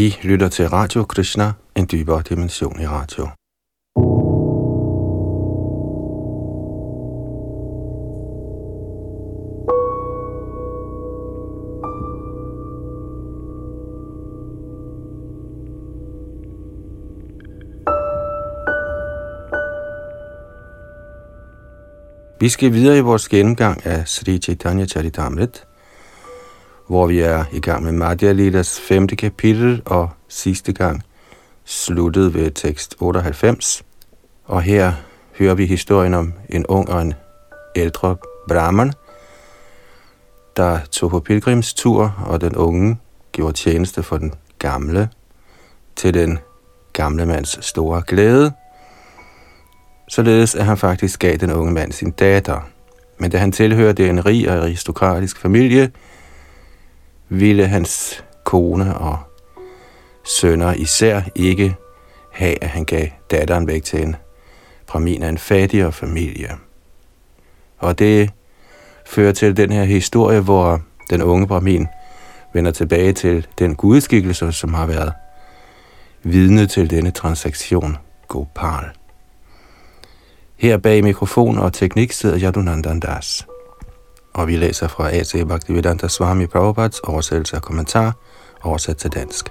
I lytter til Radio Krishna, en dybere dimension i radio. Vi skal videre i vores gennemgang af Sri Chaitanya Charitamrita, hvor vi er i gang med Madhya Lidas femte kapitel og sidste gang sluttet ved tekst 98. Og her hører vi historien om en ung og en ældre brahman, der tog på pilgrimstur, og den unge gjorde tjeneste for den gamle til den gamle mands store glæde, således at han faktisk gav den unge mand sin datter. Men da han tilhørte en rig og aristokratisk familie, ville hans kone og sønner især ikke have, at han gav datteren væk til en bramin af en fattigere familie. Og det fører til den her historie, hvor den unge bramin vender tilbage til den gudskikkelse, som har været vidne til denne transaktion, Gopal. Her bag mikrofon og teknik sidder Yadunandandas. Das og vi læser fra A.C. Bhaktivedanta Swami Prabhupads oversættelse og kommentar, oversat til dansk.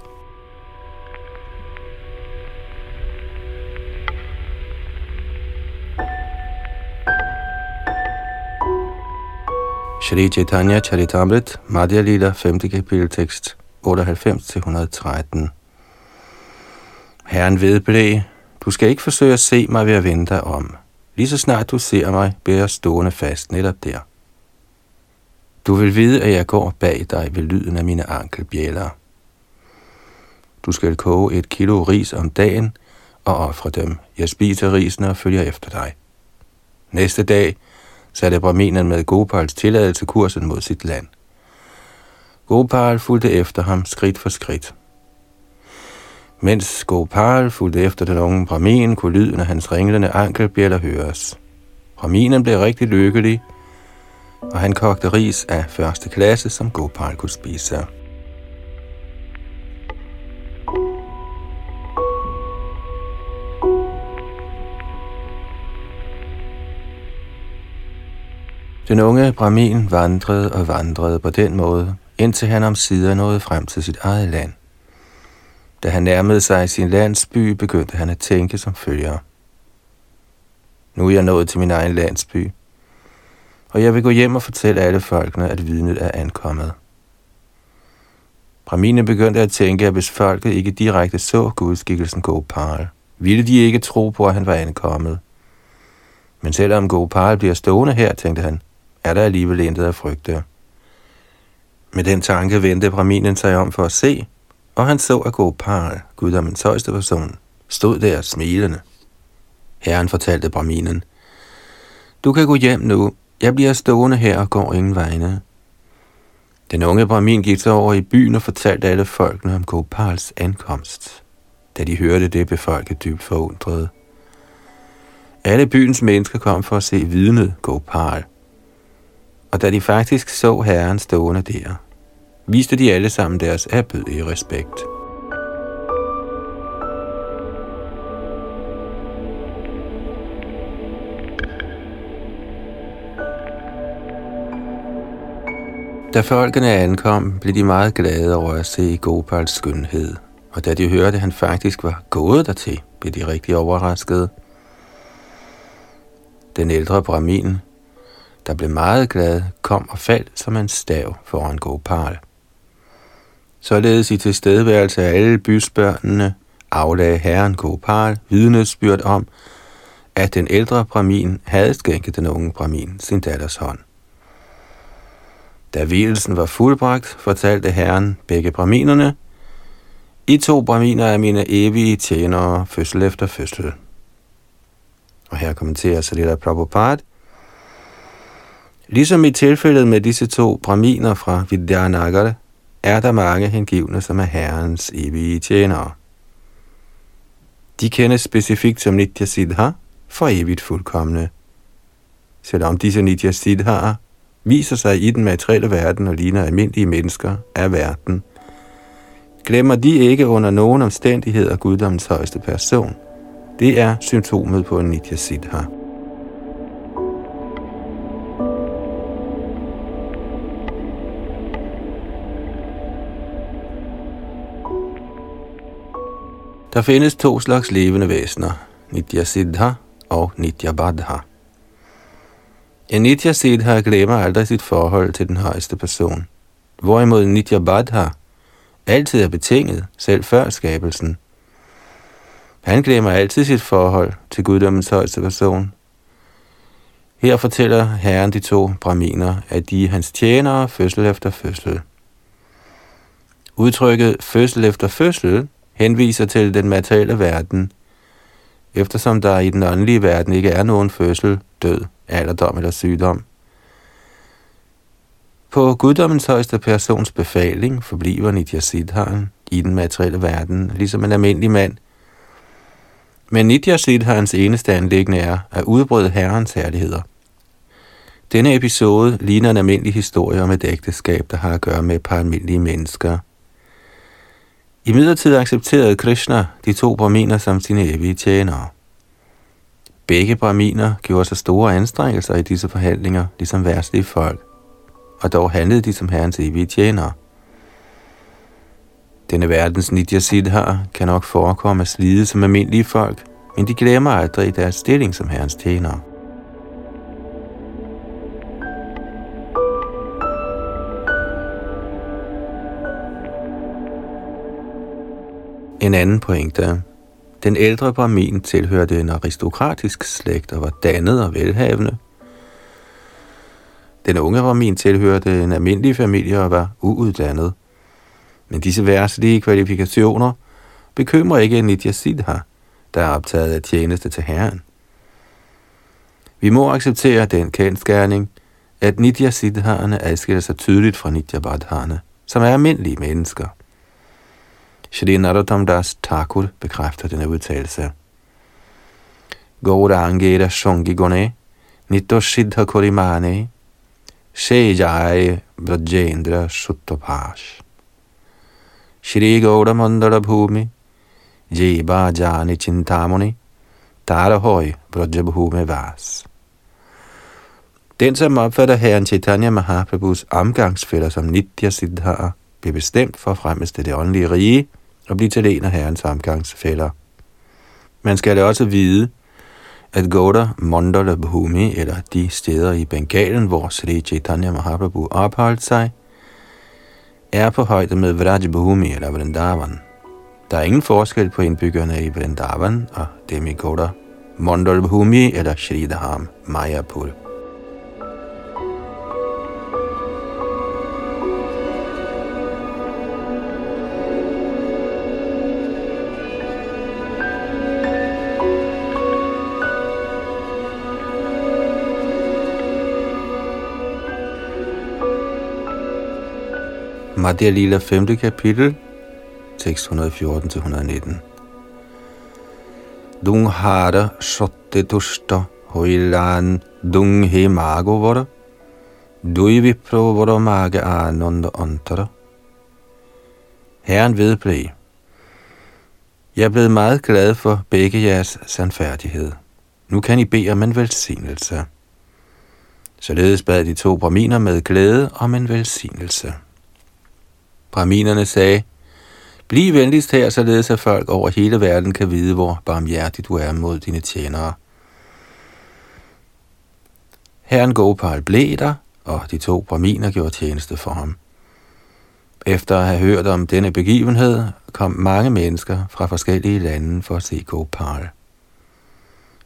Shri Chaitanya Charitamrit, Madhya Lila, 5. kapitel tekst 98-113. Herren vedblæ, du skal ikke forsøge at se mig ved at vende dig om. Lige så snart du ser mig, bliver jeg stående fast netop der. Du vil vide, at jeg går bag dig ved lyden af mine ankelbjæller. Du skal koge et kilo ris om dagen og ofre dem. Jeg spiser risene og følger efter dig. Næste dag satte Brahminen med Gopals tilladelse kursen mod sit land. Gopal fulgte efter ham skridt for skridt. Mens Gopal fulgte efter den unge Brahmin, kunne lyden af hans ringlende ankelbjæller høres. Brahminen blev rigtig lykkelig, og han kogte ris af første klasse, som Gopal kunne spise. Den unge Brahmin vandrede og vandrede på den måde, indtil han om sider nåede frem til sit eget land. Da han nærmede sig sin landsby, begyndte han at tænke som følger. Nu er jeg nået til min egen landsby og jeg vil gå hjem og fortælle alle folkene, at vidnet er ankommet. Brahmine begyndte at tænke, at hvis folket ikke direkte så gudskikkelsen Gopal, ville de ikke tro på, at han var ankommet. Men selvom Gopal bliver stående her, tænkte han, er der alligevel intet at frygte. Med den tanke vendte Brahminen sig om for at se, og han så, at Gopal, guddommens højeste person, stod der smilende. Herren fortalte Brahminen, du kan gå hjem nu, jeg bliver stående her og går ingen vegne. Den unge Brahmin gik så over i byen og fortalte alle folkene om Gopals ankomst. Da de hørte det, blev folket dybt forundret. Alle byens mennesker kom for at se vidnet Gopal. Og da de faktisk så herren stående der, viste de alle sammen deres erbødige respekt. Da folkene ankom, blev de meget glade over at se Gopals skønhed, og da de hørte, at han faktisk var gået dertil, blev de rigtig overraskede. Den ældre Brahmin, der blev meget glad, kom og faldt som en stav foran Gopal. Således i tilstedeværelse af alle bysbørnene aflagde herren Gopal vidnesbyrd om, at den ældre Brahmin havde skænket den unge Brahmin sin datters hånd. Da hvilelsen var fuldbragt, fortalte herren begge braminerne, I to braminer er mine evige tjenere fødsel efter fødsel. Og her kommenterer Salila Prabhupada, Ligesom i tilfældet med disse to braminer fra Vidyanagar, er der mange hengivne, som er herrens evige tjenere. De kendes specifikt som Nitya Siddha for evigt fuldkommende. Selvom disse Nitya Siddhaer viser sig i den materielle verden og ligner almindelige mennesker af verden. glemmer de ikke under nogen omstændigheder guddommens højeste person. Det er symptomet på en Nitya Siddha. Der findes to slags levende væsener, Nitya Siddha og Nitya Badha. Anitya Siddha glemmer aldrig sit forhold til den højeste person, hvorimod Nitya Badha altid er betinget, selv før skabelsen. Han glemmer altid sit forhold til guddommens højeste person. Her fortæller herren de to braminer, at de er hans tjenere fødsel efter fødsel. Udtrykket fødsel efter fødsel henviser til den materielle verden, eftersom der i den åndelige verden ikke er nogen fødsel, død, alderdom eller sygdom. På guddommens højeste persons befaling forbliver Nitya Siddharen i den materielle verden, ligesom en almindelig mand. Men Nitya Siddharens eneste anlæggende er at udbryde herrens herligheder. Denne episode ligner en almindelig historie om et ægteskab, der har at gøre med et par almindelige mennesker – i midlertid accepterede Krishna de to brahminer som sine evige tjenere. Begge braminer gjorde sig store anstrengelser i disse forhandlinger, ligesom værtslige folk, og dog handlede de som herrens evige tjenere. Denne verdens nidya Siddhar kan nok forekomme at slide som almindelige folk, men de glemmer aldrig deres stilling som herrens tjenere. En anden pointe den ældre barmin tilhørte en aristokratisk slægt og var dannet og velhavende. Den unge barmin tilhørte en almindelig familie og var uuddannet. Men disse værtslige kvalifikationer bekymrer ikke Nitya Siddha, der er optaget af tjeneste til Herren. Vi må acceptere den kendskærning, at Nitya Siddharerne adskiller sig tydeligt fra Nitya som er almindelige mennesker. Shri Narottam Das Thakur bekræfter denne udtalelse. Gaurangera Shongi Gone, Nito Siddha Korimane, Shejai Brajendra Suttopash. Shri Gora Mandala Bhumi, Jiba Jani Chintamoni, Tarahoy Brajabhume Vas. Den, som opfatter herren Chaitanya Mahaprabhus omgangsfælder som Nitya Siddhar, bliver bestemt for at fremmeste det åndelige rige, og blive til en af herrens omgangsfælder. Man skal da også vide, at Goda, Mandala Bhumi, eller de steder i Bengalen, hvor Sri Chaitanya Mahaprabhu opholdt sig, er på højde med Vraj Bhumi eller Vrindavan. Der er ingen forskel på indbyggerne i Vrindavan og dem i Goda, Mandala Bhumi eller Shridham Mayapur. Madhya Lila 5. kapitel, tekst 114-119. Dung hara shotte tushta hoilan dung he mago vara, dui vipro vara mage ananda antara. Herren vedblev. Jeg er blevet meget glad for begge jeres sandfærdighed. Nu kan I bede om en velsignelse. Således bad de to braminer med glæde om en velsignelse. Brahminerne sagde, Bliv venligst her, således at folk over hele verden kan vide, hvor barmhjertig du er mod dine tjenere. Herren Gopal blev der, og de to braminer gjorde tjeneste for ham. Efter at have hørt om denne begivenhed, kom mange mennesker fra forskellige lande for at se Gopal.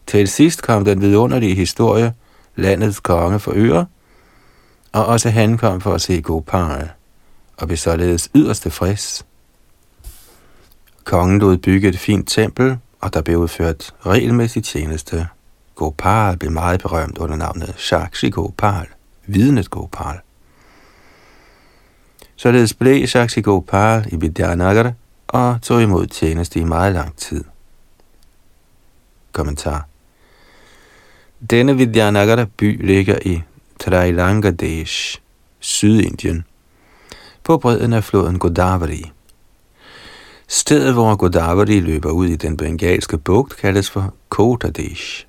Til sidst kom den vidunderlige historie, landets konge for øre, og også han kom for at se Gopal og blev således yderst tilfreds. Kongen lod bygge et fint tempel, og der blev udført regelmæssig tjeneste. Gopal blev meget berømt under navnet Shakshi Gopal, vidnet Gopal. Således blev Shakshi Gopal i Vidyanagar og tog imod tjeneste i meget lang tid. Kommentar Denne Vidyanagar by ligger i Trailangadesh, Sydindien, på bredden af floden Godavari. Stedet, hvor Godavari løber ud i den bengalske bugt, kaldes for Kotadesh.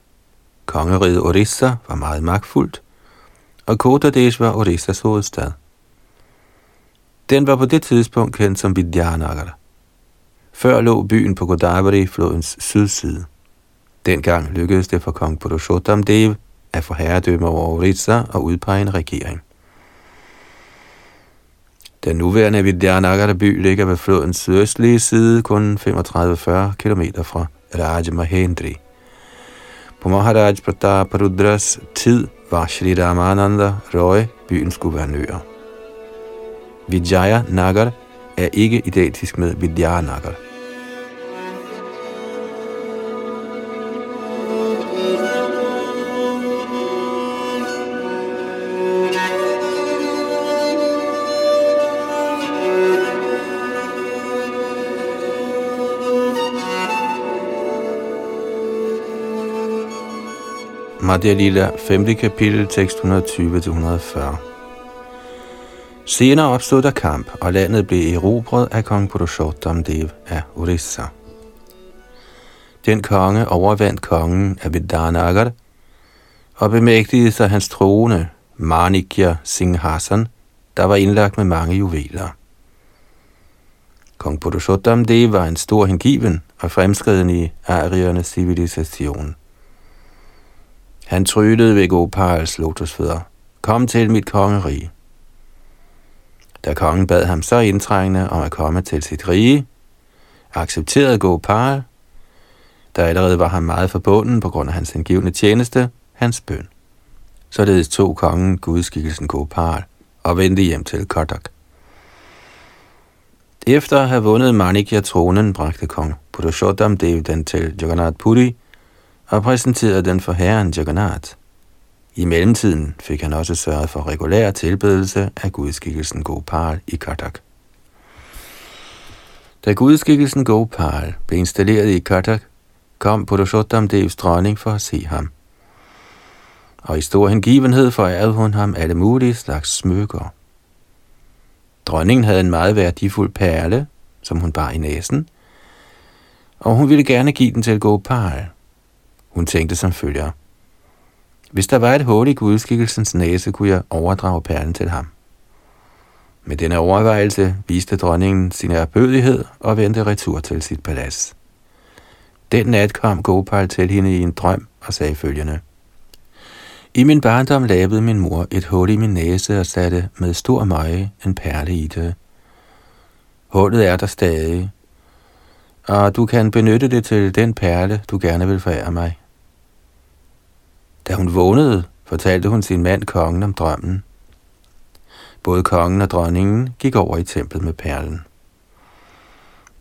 Kongeriget Orissa var meget magtfuldt, og Kotadesh var Orissas hovedstad. Den var på det tidspunkt kendt som Vidyanagar. Før lå byen på Godavari-flodens sydside. Dengang lykkedes det for kong Purushottam Dev at få herredømme over Orissa og udpege en regering. Den nuværende Vidyanagar by ligger ved flodens sydøstlige side, kun 35-40 km fra Raj Mahendri. På Maharaj Pratap tid var Sri Ramananda Roy byens guvernør. Vijaya Nagar er ikke identisk med Vidyanagar. Madhya Lila, 5. kapitel, tekst 120-140. Senere opstod der kamp, og landet blev erobret af kong Purushottam Dev af Orissa. Den konge overvandt kongen af Vidanagar og bemægtigede sig hans trone, Manikya Singhasan, der var indlagt med mange juveler. Kong Purushottam Dev var en stor hengiven og fremskreden i ariernes civilisation. Han tryllede ved Gopals lotusfødder. Kom til mit kongerige. Da kongen bad ham så indtrængende om at komme til sit rige, accepterede Gopal, der allerede var ham meget forbunden på grund af hans indgivende tjeneste, hans bøn. Således tog kongen gudskikkelsen Gopal og vendte hjem til Kodak. Efter at have vundet Manikya tronen, bragte kong Purushottam Dev den til Jagannath Puri, og præsenterede den for herren Jagannath. I mellemtiden fik han også sørget for regulær tilbedelse af gudskikkelsen Gopal i Katak. Da gudskikkelsen Gopal blev installeret i Katak, kom Purushottam Devs dronning for at se ham. Og i stor hengivenhed forærede hun ham alle mulige slags smykker. Dronningen havde en meget værdifuld perle, som hun bar i næsen, og hun ville gerne give den til Gopal, hun tænkte som følger. Hvis der var et hul i gudskikkelsens næse, kunne jeg overdrage perlen til ham. Med denne overvejelse viste dronningen sin erbødighed og vendte retur til sit palads. Den nat kom Gopal til hende i en drøm og sagde følgende. I min barndom lavede min mor et hul i min næse og satte med stor møje en perle i det. Hullet er der stadig, og du kan benytte det til den perle, du gerne vil forære mig. Da hun vågnede, fortalte hun sin mand kongen om drømmen. Både kongen og dronningen gik over i templet med perlen.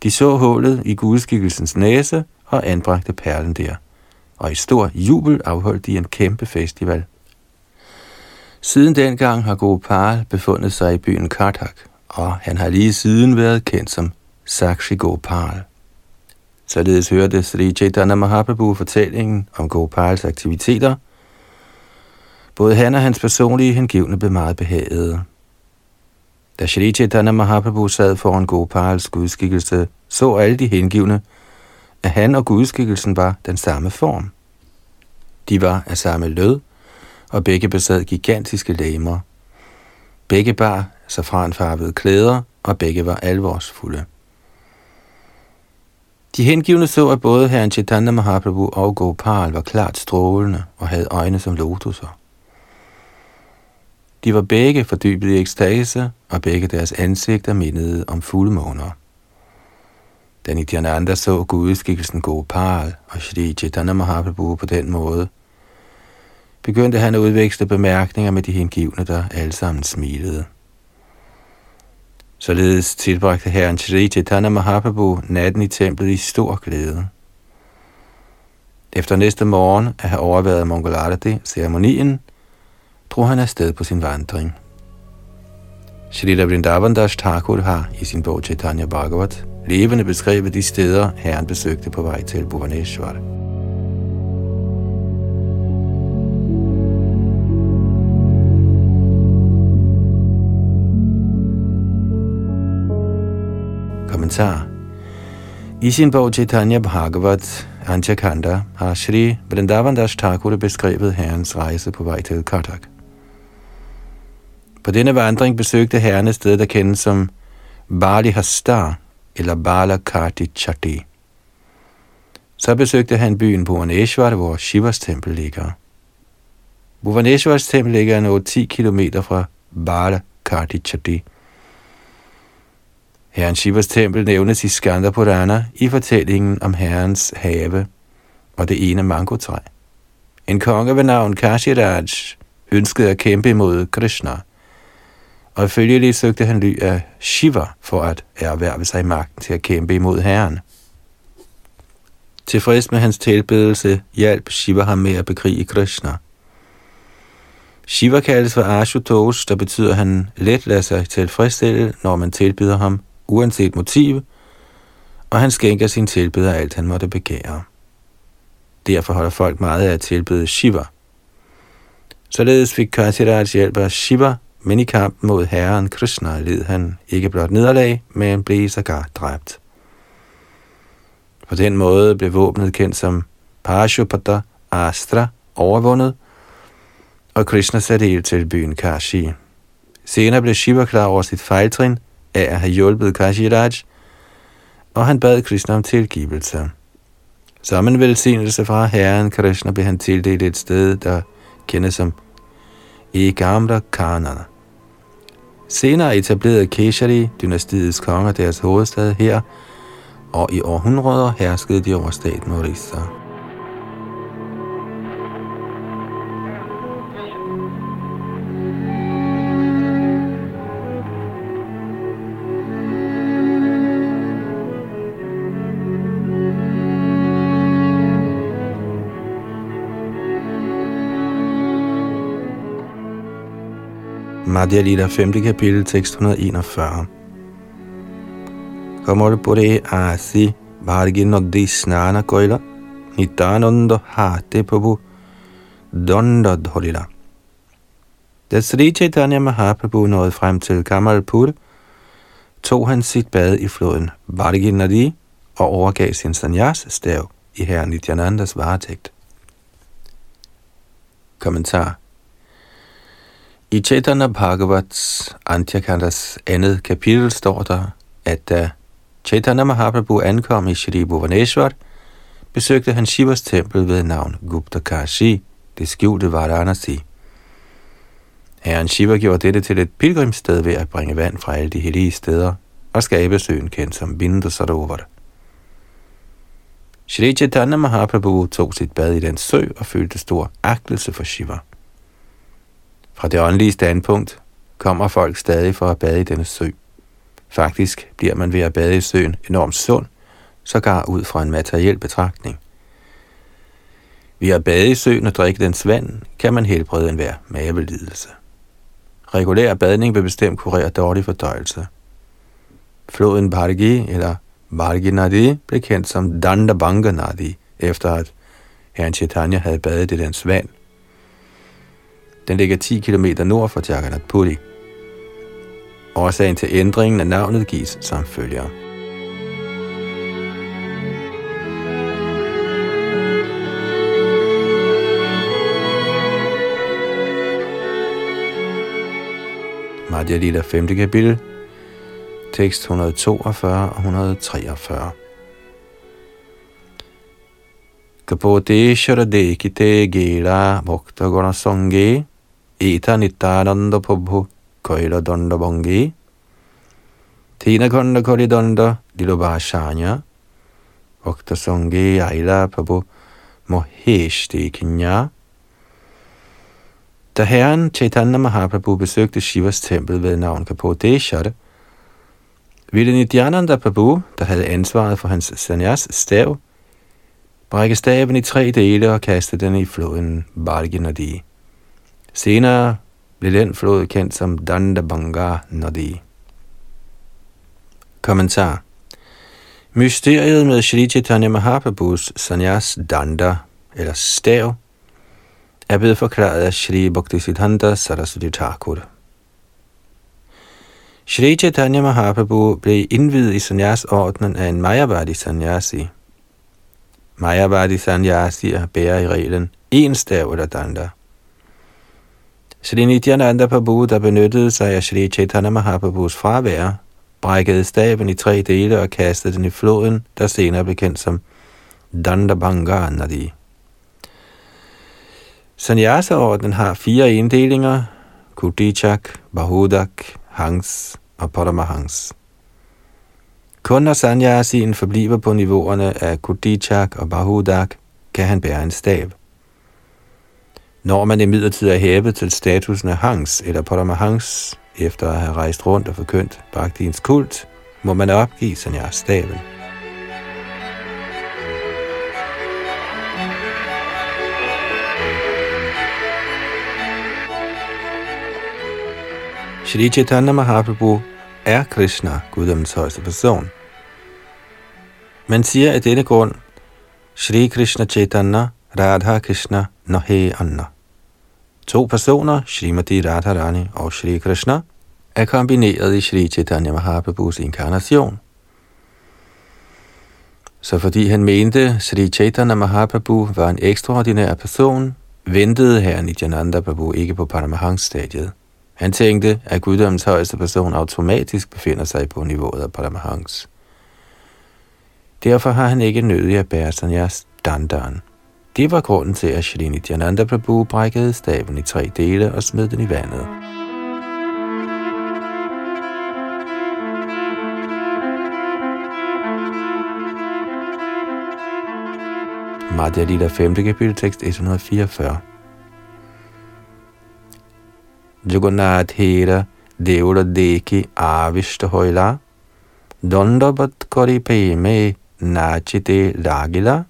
De så hullet i gudskikkelsens næse og anbragte perlen der, og i stor jubel afholdt de en kæmpe festival. Siden dengang har Gopal befundet sig i byen Kartak, og han har lige siden været kendt som Sakshi Gopal. Således hørte Sri Chaitanya Mahaprabhu fortællingen om Gopals aktiviteter – Både han og hans personlige hengivne blev meget behagede. Da Shri Chaitanya Mahaprabhu sad foran Gopals gudskikkelse, så alle de hengivne, at han og gudskikkelsen var den samme form. De var af samme lød, og begge besad gigantiske læmer. Begge bar safranfarvede klæder, og begge var alvorsfulde. De hengivne så, at både herren Chaitanya Mahaprabhu og Gopal var klart strålende og havde øjne som lotuser. De var begge fordybet i ekstase, og begge deres ansigter mindede om fuldmåner. Da Nityananda så gudskikkelsen Gopal og Shri Chaitanya Mahaprabhu på den måde, begyndte han at udveksle bemærkninger med de hengivne, der alle sammen smilede. Således tilbragte herren Shri Chaitanya Mahaprabhu natten i templet i stor glæde. Efter næste morgen at have overværet Mongolarati-ceremonien, drog han afsted på sin vandring. Shrita Vrindavan Das Thakur har i sin bog Chaitanya Bhagavat levende beskrevet de steder, herren besøgte på vej til Bhuvaneshwar. Kommentar I sin bog Chaitanya Bhagavat Anchakanda har Shri Vrindavandas Thakur beskrevet herrens rejse på vej til Katak. På denne vandring besøgte herren et sted, der kendes som Bali Hastar eller Bala Karti Chati. Så besøgte han byen Bhuvaneshwar, hvor Shivas tempel ligger. Bhuvaneshwars tempel ligger noget 10 km fra Bala Karti Chati. Herren Shivas tempel nævnes i Skanda Purana i fortællingen om herrens have og det ene mangotræ. En konge ved navn Kashiraj ønskede at kæmpe imod Krishna, og følgelig søgte han ly af Shiva for at erhverve sig magten til at kæmpe imod herren. Tilfreds med hans tilbedelse hjalp Shiva ham med at bekrige Krishna. Shiva kaldes for Ashutosh, der betyder, at han let lader sig tilfredsstille, når man tilbyder ham, uanset motiv, og han skænker sin tilbeder alt, han måtte begære. Derfor holder folk meget af at tilbede Shiva. Således fik Kasiraj hjælp af Shiva, men i kampen mod herren Krishna led han ikke blot nederlag, men blev sågar dræbt. På den måde blev våbnet kendt som Pashupata Astra overvundet, og Krishna satte ild til byen Kashi. Senere blev Shiva klar over sit fejltrin af at have hjulpet Kashi Raj, og han bad Krishna om tilgivelse. Som en velsignelse fra Herren Krishna blev han tildelt et sted, der kendes som Egamra Kanana. Senere etablerede Keshari dynastiets konger deres hovedstad her, og i århundreder herskede de over staten Orissa. Madhya Lila 5. kapitel, tekst 141. Kamal Pure Asi Bhargi Noddi Snana Koila Nitananda Hate Prabhu Donda Dholila. Da Sri Chaitanya Mahaprabhu nåede frem til Kamalpur, tog han sit bad i floden Bhargi Nadi og overgav sin sanyas stav i herren Nityanandas varetægt. Kommentar i Chaitanya Bhagavats Antyakandas andet kapitel står der, at da Chaitanya Mahaprabhu ankom i Shri Bhuvaneshwar, besøgte han Shivas tempel ved navn Gupta Kashi, det skjulte Varanasi. Herren Shiva gjorde dette til et pilgrimssted ved at bringe vand fra alle de hellige steder og skabe søen kendt som Bindu Sarovar. Shri Chaitanya Mahaprabhu tog sit bad i den sø og følte stor agtelse for Shiva. Fra det åndelige standpunkt kommer folk stadig for at bade i denne sø. Faktisk bliver man ved at bade i søen enormt sund, sågar ud fra en materiel betragtning. Ved at bade i søen og drikke dens vand, kan man helbrede enhver mavelidelse. Regulær badning vil bestemt kurere dårlig fordøjelse. Floden Bargi eller Bargi Nadi blev kendt som Dandabanga Nadi, efter at herren Chaitanya havde badet i dens vand – den ligger 10 km nord for Jagannath Puri. Årsagen til ændringen af navnet gives som følger. Madhya Lila 5. kapitel, tekst 142 og 143. Kapoteshara dekite gela bhakta gana sange Eta Nityananda Prabhu Kaila Donda Bongi Tina Koli Donda Dilobashanya Bhakta Sangi Aila Prabhu Mohesh Kinya Da herren Chaitanya Mahaprabhu besøgte Shivas tempel ved navn Kapodeshara, ville Nityananda Prabhu, der havde ansvaret for hans sanyas stav, brække staven i tre dele og kaste den i floden Balgi Nadi. Senere blev den flod kendt som Dandabanga Nadi. Kommentar Mysteriet med Shri Chaitanya Mahaprabhus sanyas danda, eller stav, er blevet forklaret af Shri Bhaktisiddhanta Saraswati Thakur. Shri Chaitanya Mahaprabhu blev indvidet i sanyas-ordnen af en Mayavadi sanyasi. Mayavadi sanyasier bærer i reglen en stav eller danda. Sri Nityananda Prabhu, der benyttede sig af Sri Chaitanya Mahaprabhus fravær, brækkede staven i tre dele og kastede den i floden, der senere blev kendt som Dandabanga Nadi. Sanyasa-ordnen har fire inddelinger, Kudichak, Bahudak, Hangs og Paramahangs. Kun når sanyasien forbliver på niveauerne af Kudichak og Bahudak, kan han bære en stav. Når man imidlertid er hævet til statusen af Hangs eller Paramahans, efter at have rejst rundt og forkyndt Bhaktiens kult, må man opgive sanyas-staven. Shri Chaitanya Mahaprabhu er Krishna, guddommens højeste person. Man siger af denne grund, Shri Krishna Chaitanya Radha Krishna Nahe Anna. To personer, Srimati Radharani og Shri Krishna, er kombineret i Shri Chaitanya Mahaprabhus inkarnation. Så fordi han mente, Shri Chaitanya Mahaprabhu var en ekstraordinær person, ventede herren Nityananda Prabhu ikke på Paramahans-stadiet. Han tænkte, at guddommens højeste person automatisk befinder sig på niveauet af Paramahans. Derfor har han ikke nødig at bære sanyas dandan. Det var grunden til, at Shalini Dhyananda Prabhu brækkede staven i tre dele og smed den i vandet. Madhya Lila 5. kapitel, tekst 144. Jagannathera Devra Deki Avishta Hoila Dondabat Kori Peme Nachite Lagila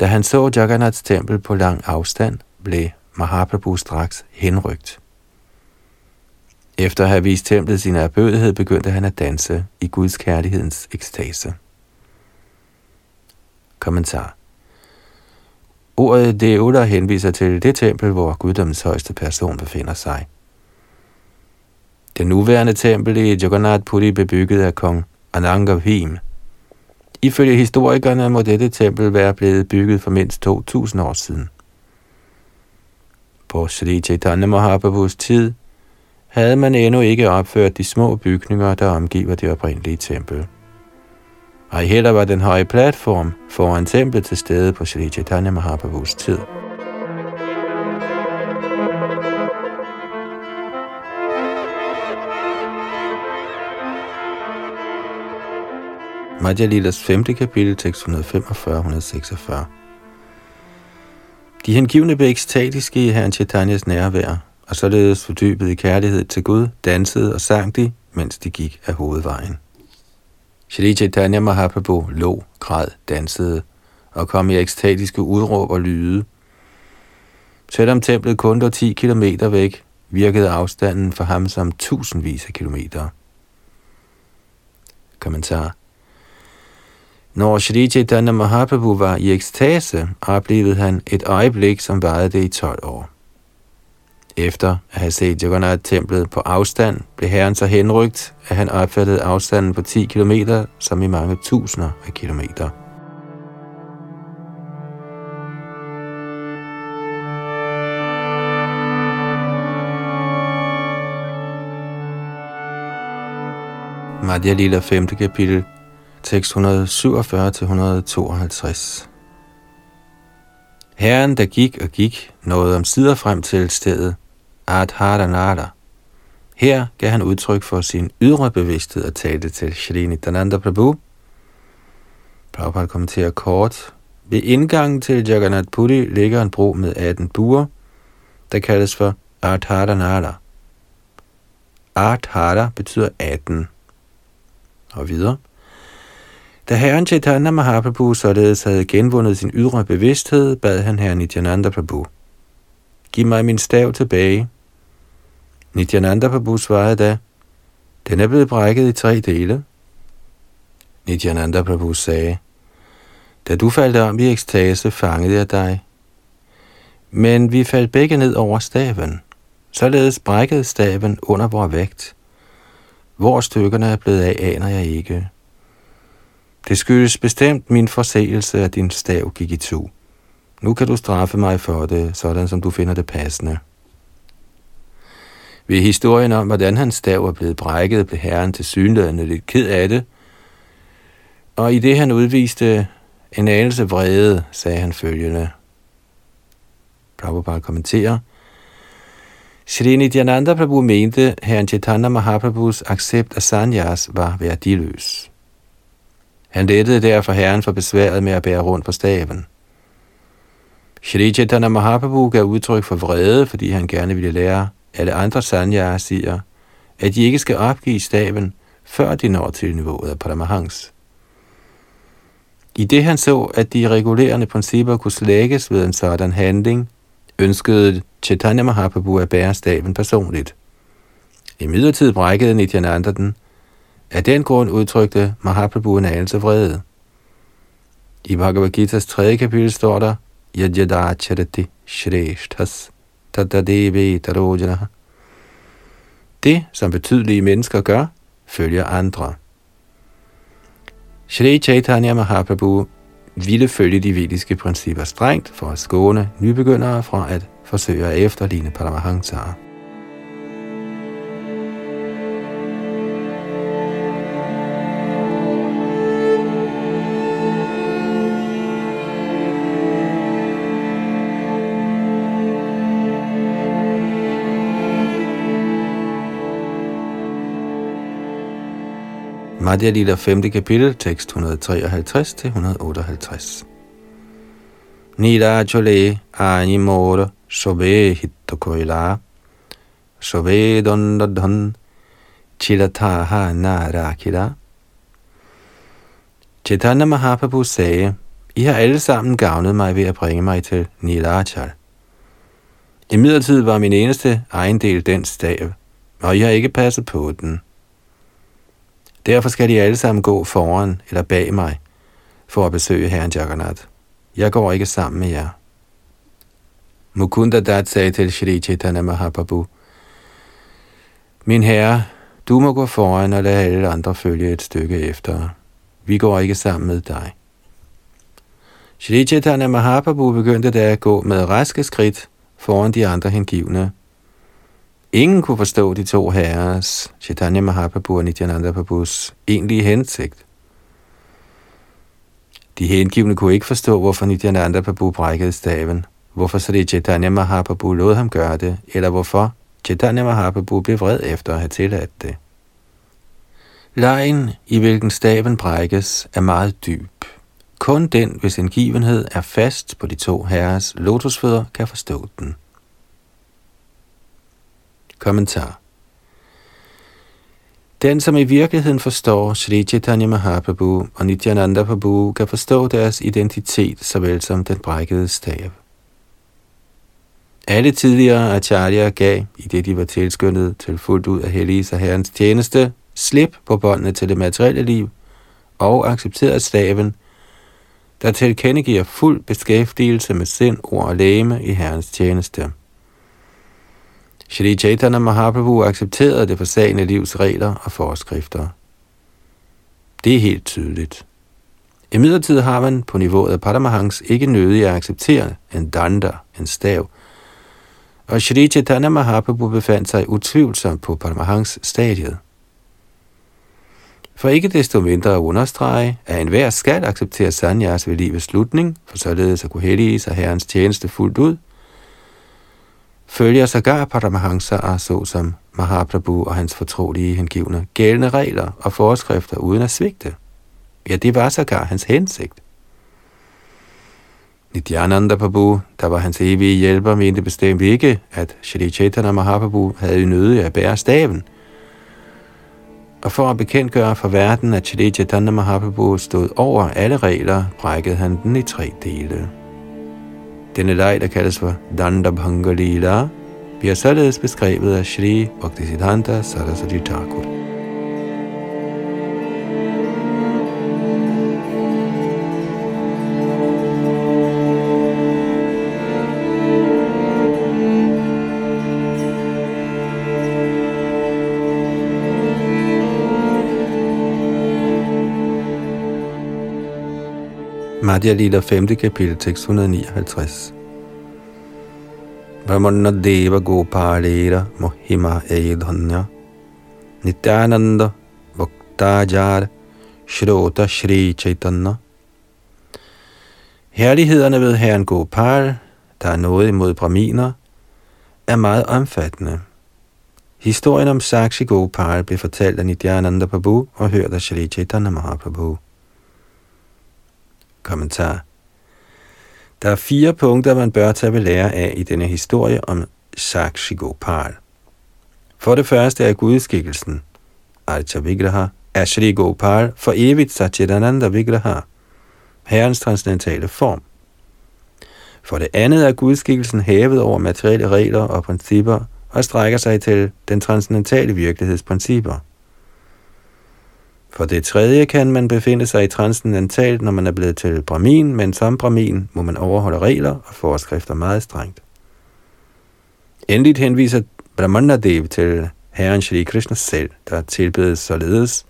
da han så Jagannaths tempel på lang afstand, blev Mahaprabhu straks henrygt. Efter at have vist templet sin erbødighed, begyndte han at danse i Guds kærlighedens ekstase. Kommentar Ordet Deoda henviser til det tempel, hvor guddommens højeste person befinder sig. Det nuværende tempel i Jagannath Puri blev bygget af kong Anangavim Ifølge historikerne må dette tempel være blevet bygget for mindst 2.000 år siden. På Sri Chaitanya Mahaprabhus tid havde man endnu ikke opført de små bygninger, der omgiver det oprindelige tempel. Ej heller var den høje platform foran templet til stede på Sri Chaitanya Mahaprabhus tid. Madhya Lilas 5. kapitel, tekst 145-146. De hengivne blev ekstatiske i herren Chaitanyas nærvær, og således fordybet i kærlighed til Gud, dansede og sang de, mens de gik af hovedvejen. Shri Chaitanya Mahaprabhu lå, græd, dansede og kom i ekstatiske udråb og lyde. Selvom templet kun var 10 km væk, virkede afstanden for ham som tusindvis af kilometer. Kommentar når Shri Chaitanya Mahaprabhu var i ekstase, oplevede han et øjeblik, som varede det i 12 år. Efter at have set Jagannath-templet på afstand, blev herren så henrygt, at han opfattede afstanden på 10 km som i mange tusinder af kilometer. Madhya Lila 5. kapitel, tekst 147-152. Herren, der gik og gik, nåede om sider frem til stedet Adharanada. Her gav han udtryk for sin ydre bevidsthed og talte til Shri Nityananda Prabhu. Prabhupada kommenterer kort. Ved indgangen til Jagannath Puri ligger en bro med 18 buer, der kaldes for Adharanada. Adhara betyder 18. Og videre. Da herren Chaitanya Mahaprabhu således havde genvundet sin ydre bevidsthed, bad han herren Nityananda Prabhu. Giv mig min stav tilbage. Nityananda Prabhu svarede da, den er blevet brækket i tre dele. Nityananda Prabhu sagde, da du faldt om i ekstase, fangede jeg dig. Men vi faldt begge ned over staven. Således brækkede staven under vores vægt, Hvor stykkerne er blevet af, aner jeg ikke. Det skyldes bestemt min forseelse, at din stav gik i to. Nu kan du straffe mig for det, sådan som du finder det passende. Ved historien om, hvordan hans stav er blevet brækket, blev herren til synlædende lidt ked af det, og i det han udviste en anelse vrede, sagde han følgende. Prabhupada kommenterer, Shri Nityananda Prabhu mente, herren Chaitanya Mahaprabhus accept af sanyas var værdiløs. Han lettede derfor herren for besværet med at bære rundt på staven. Shri Chaitanya Mahaprabhu gav udtryk for vrede, fordi han gerne ville lære alle andre sanyas siger, at de ikke skal opgive staven, før de når til niveauet af Paramahans. I det han så, at de regulerende principper kunne slækkes ved en sådan handling, ønskede Chaitanya Mahaprabhu at bære staven personligt. I midlertid brækkede Nityananda den. Af den grund udtrykte Mahaprabhu en anelse vrede. I Bhagavad Gita's tredje kapitel står der, Yajada charati shreshthas tadadevi tarojana. Det, som betydelige mennesker gør, følger andre. Shri Chaitanya Mahaprabhu ville følge de vediske principper strengt for at skåne nybegyndere fra at forsøge at efterligne Paramahansa. Madhya Lila 5. kapitel, tekst 153-158. Nida chole animora sobe hittokoila sobe dondadon chilataha narakila. Chaitanya Mahaprabhu sagde, I har alle sammen gavnet mig ved at bringe mig til Nilachal. I midlertid var min eneste ejendel den stav, og I har ikke passet på den. Derfor skal de alle sammen gå foran eller bag mig for at besøge herren Jagannath. Jeg går ikke sammen med jer. Mukunda Dat sagde til Shri Chaitanya Mahaprabhu, Min herre, du må gå foran og lade alle andre følge et stykke efter. Vi går ikke sammen med dig. Shri Chaitanya Mahaprabhu begyndte da at gå med raske skridt foran de andre hengivne, Ingen kunne forstå de to herres, Chaitanya Mahaprabhu og Nityananda Prabhus, egentlige hensigt. De hengivne kunne ikke forstå, hvorfor Nityananda Prabhu brækkede staven, hvorfor så det Chaitanya Mahaprabhu lod ham gøre det, eller hvorfor Chaitanya Mahaprabhu blev vred efter at have tilladt det. Lejen, i hvilken staven brækkes, er meget dyb. Kun den, hvis en givenhed er fast på de to herres lotusfødder, kan forstå den. Kommentar Den, som i virkeligheden forstår Sri Chaitanya Mahaprabhu og Nityananda Prabhu, kan forstå deres identitet, såvel som den brækkede stav. Alle tidligere acharya gav, i det de var tilskyndet til fuldt ud af hellige sig Herrens tjeneste, slip på båndene til det materielle liv og accepterede staven, der tilkendegiver fuld beskæftigelse med sind, ord og læme i Herrens tjeneste. Shri Chaitanya Mahaprabhu accepterede det forsagende livs regler og forskrifter. Det er helt tydeligt. I midlertid har man på niveauet af Paramahangs ikke nødig at acceptere en danda, en stav, og Shri Chaitanya Mahaprabhu befandt sig utvivlsomt på Paramahangs stadiet. For ikke desto mindre at understrege, at enhver skal acceptere sanyas ved livets slutning, for således at kunne hellige sig herrens tjeneste fuldt ud – følger sågar Paramahansa såsom Mahaprabhu og hans fortrolige hengivne gældende regler og forskrifter uden at svigte. Ja, det var sågar hans hensigt. Nityananda Prabhu, der var hans evige hjælper, mente bestemt ikke, at Shri Chaitanya Mahaprabhu havde nøde at bære staven. Og for at bekendtgøre for verden, at Shri Chaitanya Mahaprabhu stod over alle regler, brækkede han den i tre dele. Denne leg, der kaldes for Dandabhanga Lila, bliver således beskrevet af Shri Bhaktisiddhanta Saraswati Thakur. Madhya Lila 5. kapitel, tekst 159. Vamana Deva Gopalera Mohima Eidhanya Nityananda Bhaktajar Shrota Shri Chaitanya Herlighederne ved herren Gopal, der er noget imod braminer, er meget omfattende. Historien om Sakshi Gopal blev fortalt af Nityananda Prabhu og hørt af Shri Chaitanya Mahaprabhu. Kommentar Der er fire punkter, man bør tage ved lære af i denne historie om Sakshi Gopal. For det første er gudskikkelsen, Archa Vigraha, er Shri Gopal for evigt Satchitananda Vigraha, herrens transcendentale form. For det andet er gudskikkelsen hævet over materielle regler og principper og strækker sig til den transcendentale virkelighedsprincipper. For det tredje kan man befinde sig i transcendentalt, når man er blevet til Brahmin, men som Brahmin må man overholde regler og forskrifter meget strengt. Endeligt henviser Brahmanadev til Herren Shri Krishna selv, der tilbedes således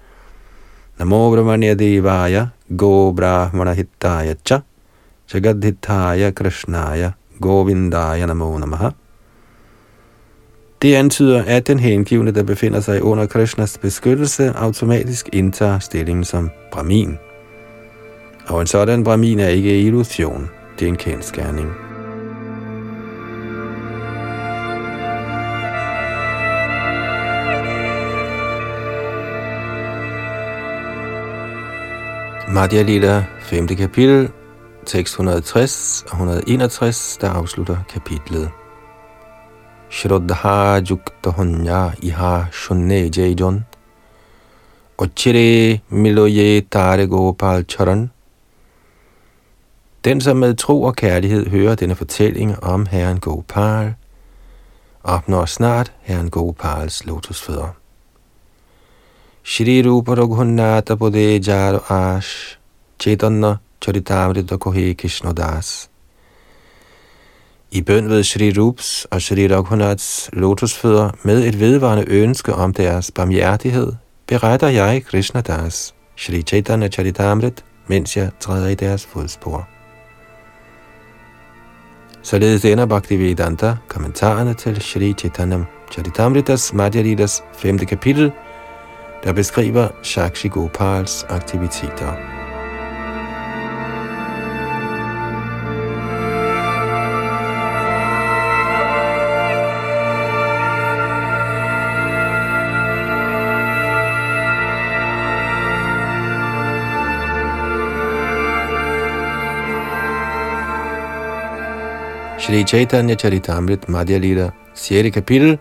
Namo Brahmanadevaya, Go Brahmanahittaya Cha Jagadhitaya Krishnaya Govindaya Namo Namaha det antyder, at den hengivne, der befinder sig under Krishnas beskyttelse, automatisk indtager stillingen som Brahmin. Og en sådan Brahmin er ikke illusion, det er en kendskærning. Madhya Lila, 5. kapitel, tekst 160 og 161, der afslutter kapitlet. শ্রদ্ধাযুক্ত হন্যা Iha Shunne যেজন অচিরে Miloye Tare Gopal Charan Den, som med tro og kærlighed hører denne fortælling om Herren Gopal, opnår snart Herren Gopals lotusfødder. Shri Rupa Raghunatha Bodhe Jaro Ash Chaitanya Charitamrita Kohe Krishna Das i bøn ved Shri Rups og Shri Raghunaths lotusfødder med et vedvarende ønske om deres barmhjertighed, beretter jeg Krishna Das, Shri Chaitanya Charitamrit, mens jeg træder i deres fodspor. Således ender Bhaktivedanta kommentarerne til Shri Chaitanya Charitamritas Madhyalidas 5. kapitel, der beskriver Shakshi Gopals aktiviteter. Shri Chaitanya Charitamrit Madhya Lila, 6. kapitel,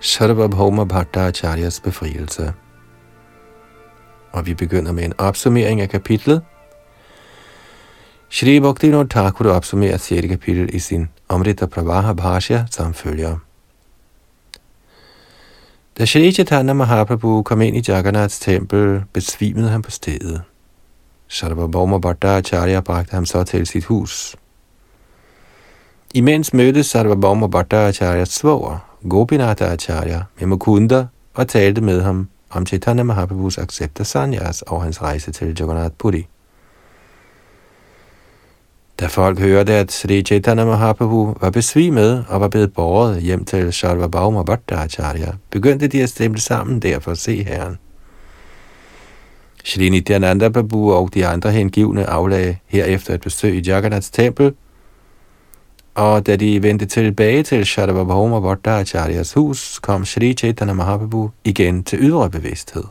Sarvabhauma Bhattacharyas befrielse. Og vi begynder med en opsummering af kapitlet. Shri Bhaktivinoda Thakur opsummerer 6. kapitel i sin Amrita Pravaha Bhashya som følger. Da Shri Chaitanya Mahaprabhu kom ind i Jagannaths tempel, besvimede han på stedet. Sarvabhauma Bhattacharya bragte ham så til sit hus. Imens mødtes Sarvabhauma Bhattacharya svoger, Gopinatha Acharya, med Mukunda og talte med ham om Chaitanya Mahaprabhus accept af sanyas og hans rejse til Jagannath Puri. Da folk hørte, at Sri Chaitanya Mahaprabhu var besvimet og var blevet båret hjem til Sarvabhauma Bhattacharya, begyndte de at stemme sammen der for at se herren. Shri Nityananda Prabhu og de andre hengivne aflagde herefter et besøg i Jagannaths tempel, og da de vendte tilbage til Shadavabhoma Bhattacharyas hus, kom Sri Chaitanya Mahaprabhu igen til ydre bevidsthed.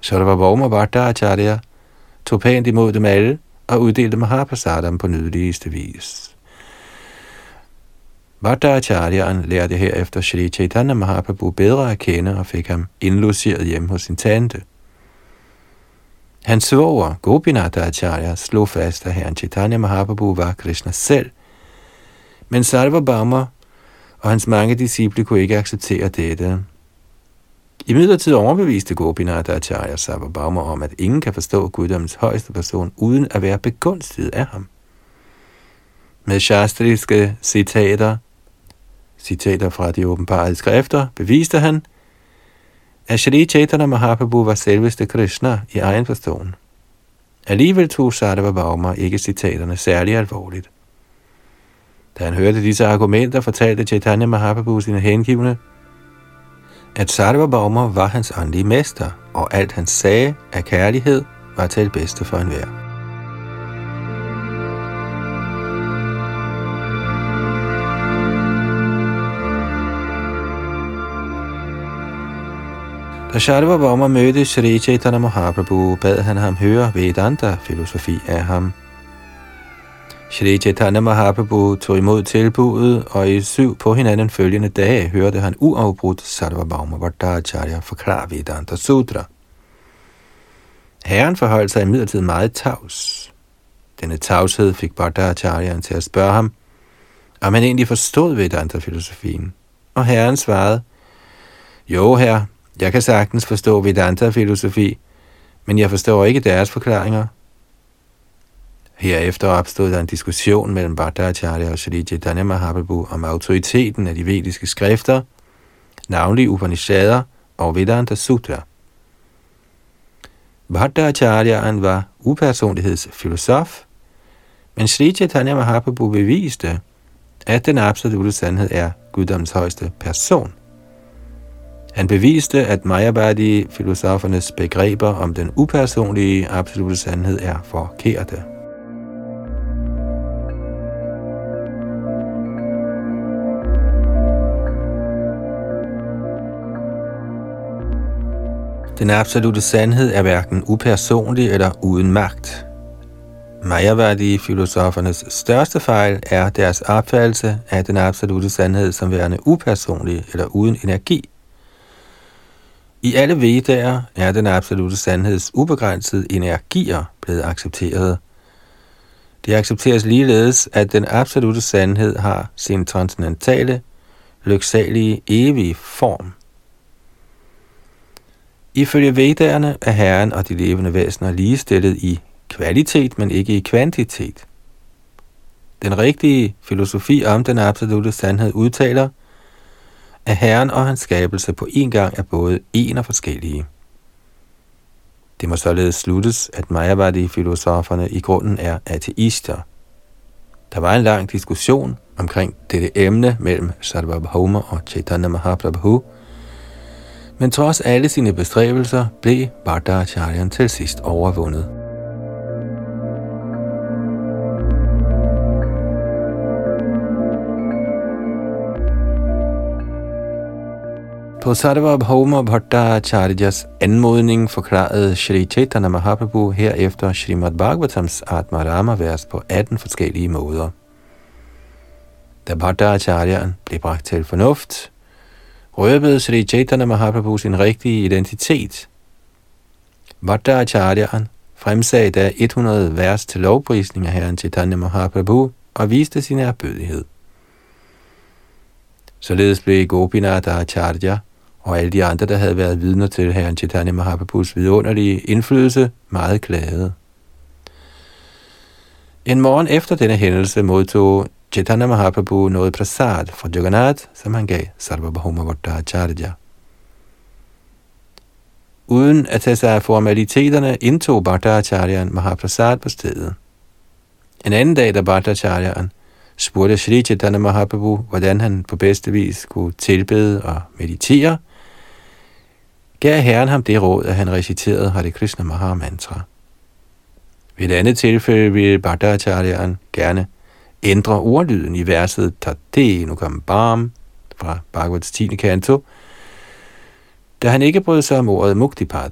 Shadavabhoma Bhattacharya tog pænt imod dem alle og uddelte Mahaprasadam på nydeligste vis. Bhattacharyaen lærte herefter Sri Chaitanya Mahaprabhu bedre at kende og fik ham indlogeret hjem hos sin tante – Hans svoger, Gopinath Acharya, slog fast, at herren Chaitanya Mahaprabhu var Krishna selv, men Sarvabhauma og hans mange disciple kunne ikke acceptere dette. I midlertid overbeviste Gopinath Acharya Sarvabhauma om, at ingen kan forstå guddommens højeste person uden at være begunstiget af ham. Med shastriske citater, citater fra de åbenbare skrifter, beviste han, at Shri Chaitanya Mahaprabhu var selveste Krishna i egen forståen. Alligevel tog Sarva ikke citaterne særlig alvorligt. Da han hørte disse argumenter, fortalte Chaitanya Mahaprabhu sine hengivne, at Sarva var hans åndelige mester, og alt han sagde af kærlighed var til det bedste for enhver. Da Sharva Bama mødte Sri Chaitanya Mahaprabhu, bad han ham høre Vedanta-filosofi af ham. Shri Chaitanya Mahaprabhu tog imod tilbuddet, og i syv på hinanden følgende dage hørte han uafbrudt Sarvabhauma Vardacharya forklare Vedanta Sutra. Herren forholdt sig imidlertid meget tavs. Denne tavshed fik Bhattacharya til at spørge ham, om han egentlig forstod Vedanta-filosofien. Og herren svarede, Jo, herre, jeg kan sagtens forstå Vedanta-filosofi, men jeg forstår ikke deres forklaringer. Herefter opstod der en diskussion mellem Bhattacharya og Sri Chaitanya Mahaprabhu om autoriteten af de vediske skrifter, navnlig Upanishader og Vedanta Sutra. Bhattacharyaen var upersonlighedsfilosof, men Sri Chaitanya Mahaprabhu beviste, at den absolute sandhed er guddoms højeste person. Han beviste, at Mayabadi-filosofernes begreber om den upersonlige absolute sandhed er forkerte. Den absolute sandhed er hverken upersonlig eller uden magt. Mayavadi-filosofernes største fejl er deres opfattelse af den absolute sandhed som værende upersonlig eller uden energi. I alle vedaer er den absolute sandheds ubegrænsede energier blevet accepteret. Det accepteres ligeledes, at den absolute sandhed har sin transcendentale, lyksalige, evige form. Ifølge vedderne er Herren og de levende væsener ligestillet i kvalitet, men ikke i kvantitet. Den rigtige filosofi om den absolute sandhed udtaler, at Herren og hans skabelse på en gang er både en og forskellige. Det må således sluttes, at Mayavadi-filosoferne i grunden er ateister. Der var en lang diskussion omkring dette emne mellem Sarvabhauma og Chaitanya Mahaprabhu, men trods alle sine bestræbelser blev Bhattacharyan til sidst overvundet. På Sarvabhauma Bhattacharya's anmodning forklarede Sri Chaitanya Mahaprabhu herefter Srimad Bhagavatams Atmarama vers på 18 forskellige måder. Da Bhattacharyan blev bragt til fornuft, røbede Sri Chaitanya Mahaprabhu sin rigtige identitet. Bhattacharyan fremsagde da 100 vers til lovprisning af herren Chaitanya Mahaprabhu og viste sin erbødighed. Således blev Gopinath Acharya og alle de andre, der havde været vidner til herren Chaitanya Mahaprabhus vidunderlige indflydelse, meget glade. En morgen efter denne hændelse modtog Chaitanya Mahaprabhu noget prasad fra Jagannath, som han gav Sarvabhauma Bhattacharya. Uden at tage sig af formaliteterne, indtog Bhattacharyan Mahaprasad på stedet. En anden dag, da Bhattacharyan spurgte Sri Chaitanya Mahaprabhu, hvordan han på bedste vis kunne tilbede og meditere, gav Herren ham det råd, at han reciterede Hare Krishna Maha Mantra. Ved et andet tilfælde ville Bhattacharyan gerne ændre ordlyden i verset Tate Nukam Bam fra Bhagavats 10. kanto, da han ikke brød sig om ordet Muktipad.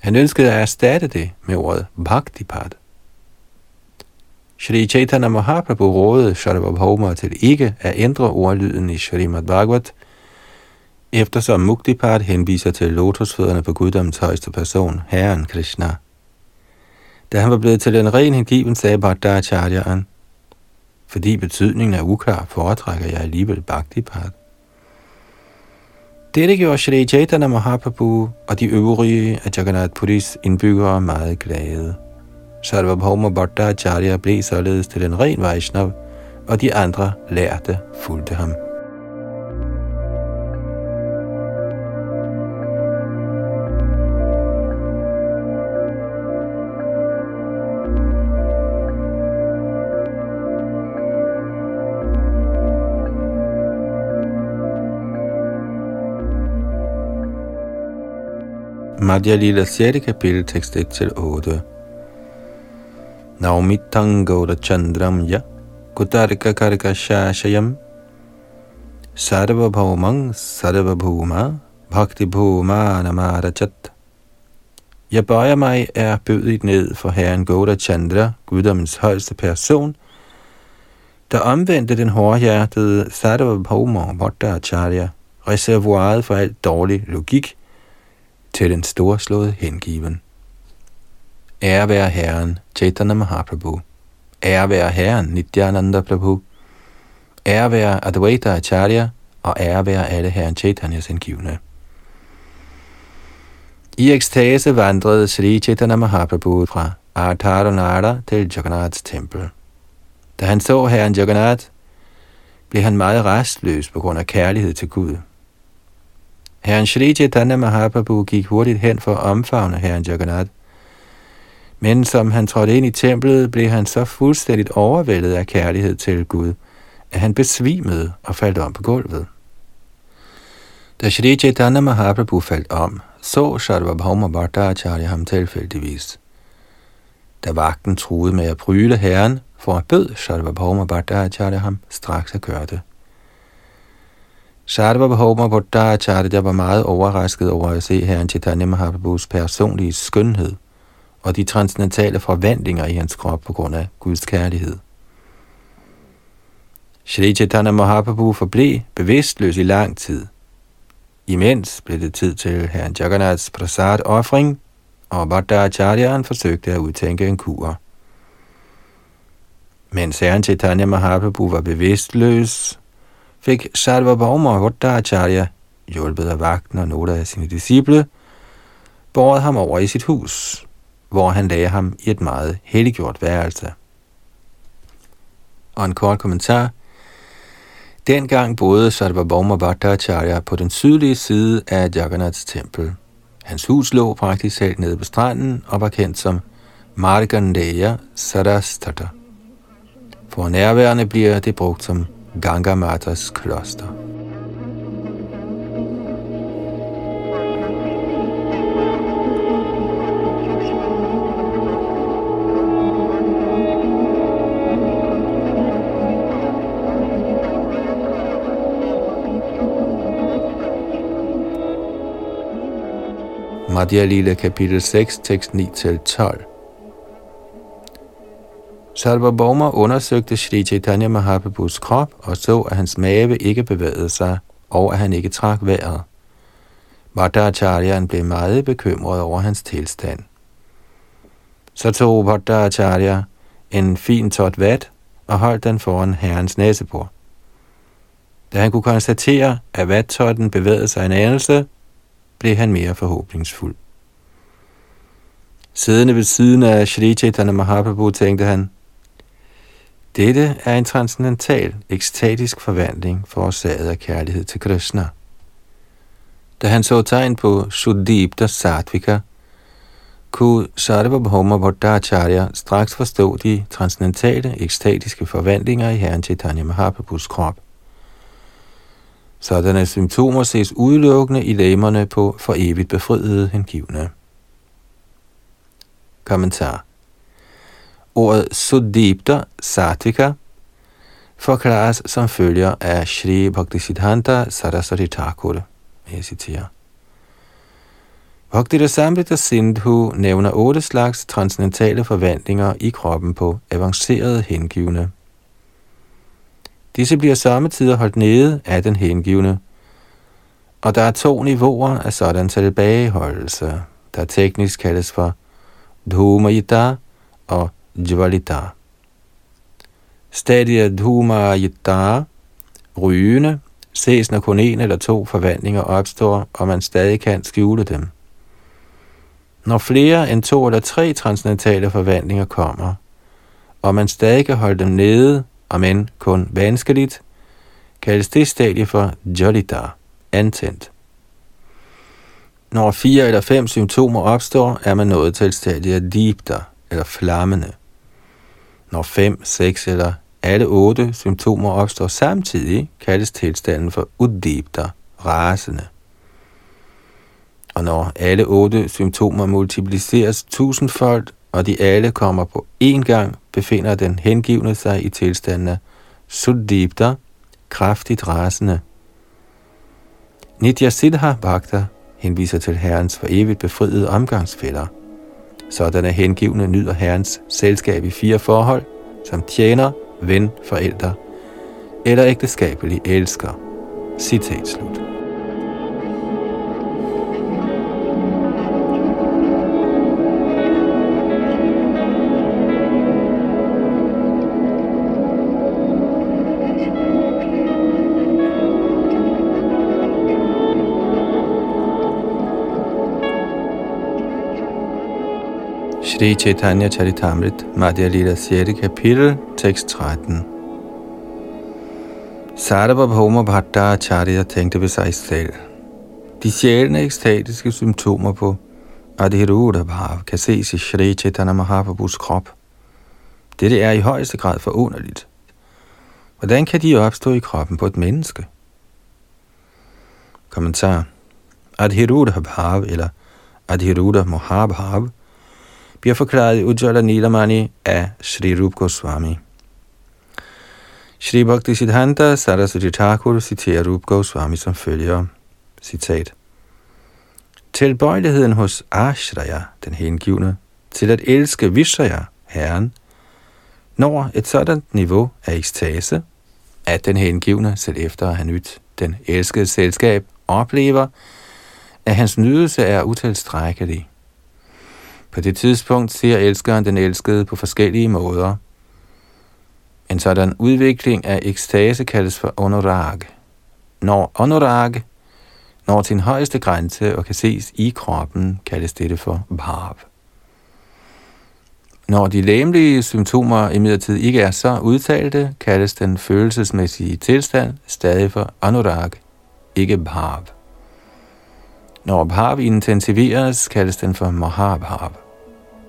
Han ønskede at erstatte det med ordet Bhaktipad. Shri Chaitanya Mahaprabhu rådede Sharvabhauma til ikke at ændre ordlyden i Srimad Bhagavat, eftersom Muktipad henviser til lotusfødderne på guddommens højeste person, Herren Krishna. Da han var blevet til en ren hengiven, sagde Bhattacharyaen, fordi betydningen er uklar, foretrækker jeg alligevel Bhaktipad. Dette gjorde Shri Chaitanya Mahaprabhu og de øvrige af Jagannath Puris indbyggere meget glade. Sarvabhauma Bhattacharya blev således til en ren Vaishnav, og de andre lærte fulgte ham. Madhya Lila 6. kapitel, tekst 1-8. Naumitang Gaura Chandram Ya Kutarika Karika Shashayam Sarva Bhaumang Sarva Bhuma Bhakti Bhuma Namarachat Jeg bøjer mig er bødigt ned for herren Gaura Chandra, guddommens højeste person, der omvendte den hårdhjertede Sarva Bhauma Bhattacharya, reservoiret for alt dårlig logik, til den storslåede hengiven. Ære være Herren, Chaitanya Mahaprabhu. Ære være Herren, Nityananda Prabhu. Ære være Advaita Acharya, og ære være alle Herren Chaitanyas hengivne. I ekstase vandrede Sri Chaitanya Mahaprabhu fra Artaranara til Jagannaths tempel. Da han så herren Jagannath, blev han meget restløs på grund af kærlighed til Gud. Herren Shri Chaitanya Mahaprabhu gik hurtigt hen for at omfavne herren Jagannath. Men som han trådte ind i templet, blev han så fuldstændigt overvældet af kærlighed til Gud, at han besvimede og faldt om på gulvet. Da Shri Chaitanya Mahaprabhu faldt om, så Sarvabhauma Bhattacharya ham tilfældigvis. Da vagten truede med at pryle herren, forbød at Sarvabhauma Bhattacharya ham straks at gøre det. Sarvabhauma Bhattacharya var meget overrasket over at se herren Chaitanya Mahaprabhus personlige skønhed og de transcendentale forvandlinger i hans krop på grund af Guds kærlighed. Shri Chaitanya Mahaprabhu forblev bevidstløs i lang tid. Imens blev det tid til herren Jagannaths prasad offring, og Bhattacharyaen forsøgte at udtænke en kur. Mens herren Chaitanya Mahaprabhu var bevidstløs, fik Sarvabhauma Bhattacharya, hjulpet af vagten og nogle af sine disciple, båret ham over i sit hus, hvor han lagde ham i et meget helliggjort værelse. Og en kort kommentar. Dengang boede Sarvabhauma Bhattacharya på den sydlige side af Jagannaths tempel. Hans hus lå praktisk talt nede på stranden og var kendt som Margandeya Sarastata. For nærværende bliver det brugt som Ganga Matas kloster. Madhya Lila kapitel 6, tekst 9-12. Sarvabhauma undersøgte Sri Chaitanya Mahaprabhus krop og så, at hans mave ikke bevægede sig, og at han ikke trak vejret. Bhattacharyan blev meget bekymret over hans tilstand. Så tog Bhattacharya en fin tot vat og holdt den foran herrens næsebord. Da han kunne konstatere, at vattotten bevægede sig en anelse, blev han mere forhåbningsfuld. Siddende ved siden af Shri Chaitanya Mahaprabhu tænkte han, dette er en transcendental, ekstatisk forvandling forårsaget af kærlighed til Krishna. Da han så tegn på Shuddhipta Sattvika, kunne Sarvabhauma Bhattacharya straks forstå de transcendentale, ekstatiske forvandlinger i Herren Chaitanya Mahaprabhus krop. Sådanne symptomer ses udelukkende i læmerne på for evigt befriede hengivne. Kommentar Ordet Suddipta Satvika forklares som følger af Shri Bhaktisiddhanta Saraswati Thakur. Jeg citerer. Bhakti Rasamrita Sindhu nævner otte slags transcendentale forvandlinger i kroppen på avancerede hengivne. Disse bliver samtidig holdt nede af den hengivne, og der er to niveauer af sådan tilbageholdelse, der teknisk kaldes for Dhumayita og Jvalita. Stadiet Dhumayita, rygende, ses når kun en eller to forvandlinger opstår, og man stadig kan skjule dem. Når flere end to eller tre transcendentale forvandlinger kommer, og man stadig kan holde dem nede, om end kun vanskeligt, kaldes det stadie for Jolita, antændt. Når fire eller fem symptomer opstår, er man nået til stadiet dibda, eller flammende. Når fem, seks eller alle otte symptomer opstår samtidig, kaldes tilstanden for uddibter, rasende. Og når alle otte symptomer multipliceres tusindfold, og de alle kommer på én gang, befinder den hengivne sig i tilstanden af suddipta, kraftigt rasende. Nitya Siddha Bhakta henviser til Herrens for evigt befriede omgangsfælder. Sådanne hengivne nyder Herrens selskab i fire forhold, som tjener, ven, forældre eller ægteskabelig elsker. Citat slut. Shri Chaitanya Charitamrit, Madhya Lila 6. kapitel, tekst 13. Sarvabhauma Bhattacharya tænkte ved sig selv. De sjælende ekstatiske symptomer på Adhiruddha Bhav kan ses i Shri Chaitanya Mahaprabhus krop. Dette er i højeste grad forunderligt. Hvordan kan de opstå i kroppen på et menneske? Kommentar. Adhiruddha Bhav eller Adhiruddha Mahabhav – bliver forklaret i Ujjala Nilamani af Sri Rup Goswami. Sri Bhakti Siddhanta Saraswati Thakur citerer Rup Goswami som følger, citat, Tilbøjeligheden hos Ashraya, den hengivne, til at elske Vishaya, Herren, når et sådan niveau af ekstase, at den hengivne, selv efter at have nyt den elskede selskab, oplever, at hans nydelse er utilstrækkelig. På det tidspunkt ser elskeren den elskede på forskellige måder. En sådan udvikling af ekstase kaldes for onorag. Når onorag når sin højeste grænse og kan ses i kroppen, kaldes dette for bhav. Når de læmelige symptomer imidlertid ikke er så udtalte, kaldes den følelsesmæssige tilstand stadig for anurag, ikke bhav. Når bhav intensiveres, kaldes den for mahabhav.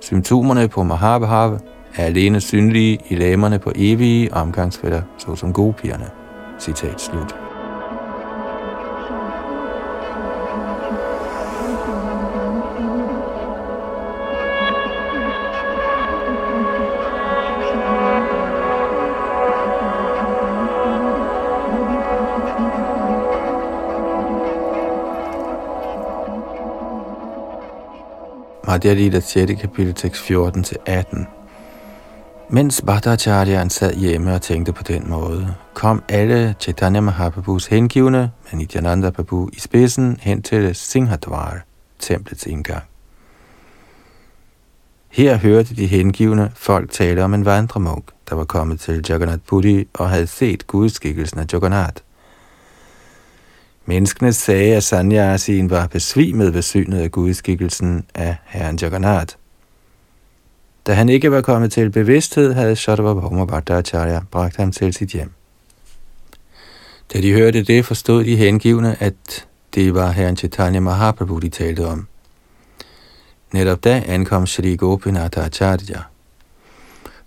Symptomerne på Mahabhav er alene synlige i lamerne på evige omgangsfælder, såsom gopierne. Citat slut. Madhya 6. kapitel tekst 14-18. Mens Bhattacharya sad hjemme og tænkte på den måde, kom alle Chaitanya Mahaprabhus hengivne med Nityananda Prabhu i spidsen hen til Singhadwar, templets indgang. Her hørte de hengivne folk tale om en vandremunk, der var kommet til Jagannath Puri og havde set gudskikkelsen af Jagannath. Menneskene sagde, at Sanyasien var besvimet ved synet af gudskikkelsen af herren Jagannath. Da han ikke var kommet til bevidsthed, havde Shadavabhoma Bhattacharya bragt ham til sit hjem. Da de hørte det, forstod de hengivne, at det var herren Chaitanya Mahaprabhu, de talte om. Netop da ankom Shri Gopinath Acharya.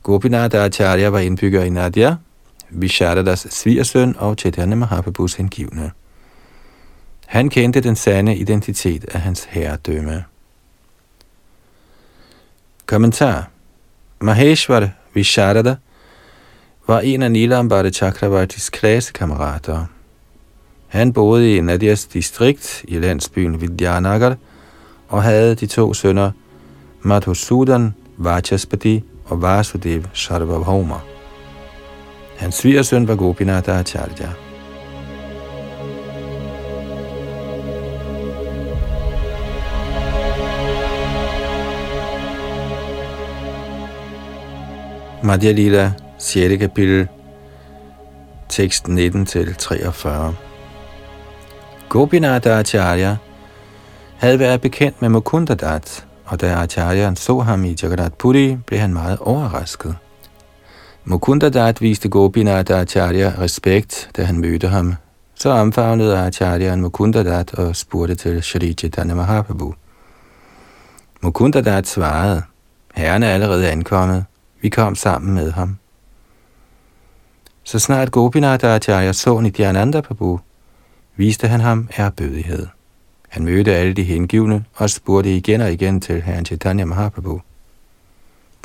Gopinath Acharya var indbygger i Nadia, Visharadas svigersøn og Chaitanya Mahaprabhus hengivne. Han kendte den sande identitet af hans herredømme. Kommentar Maheshwar Visharada var en af Nilambara Chakravartis klassekammerater. Han boede i Nadias distrikt i landsbyen Vidyanagar og havde de to sønner Madhusudan Vachaspati og Vasudev Sarvabhauma. Hans svigersøn var Gopinath Acharya. Madhya Lila, 6. kapitel, tekst 19-43. Gopinath Acharya havde været bekendt med Mukundadat, og da Acharyan så ham i Jagannath Puri, blev han meget overrasket. Mukundadat viste Gopinath Acharya respekt, da han mødte ham. Så omfavnede Acharyan Mukundadat og spurgte til Shri Chaitanya Mahaprabhu. Mukundadat svarede, Herren er allerede ankommet, vi kom sammen med ham. Så snart Gopinath Acharya så Nityananda Prabhu, viste han ham erbødighed. Han mødte alle de hengivne og spurgte igen og igen til herren Chaitanya Mahaprabhu.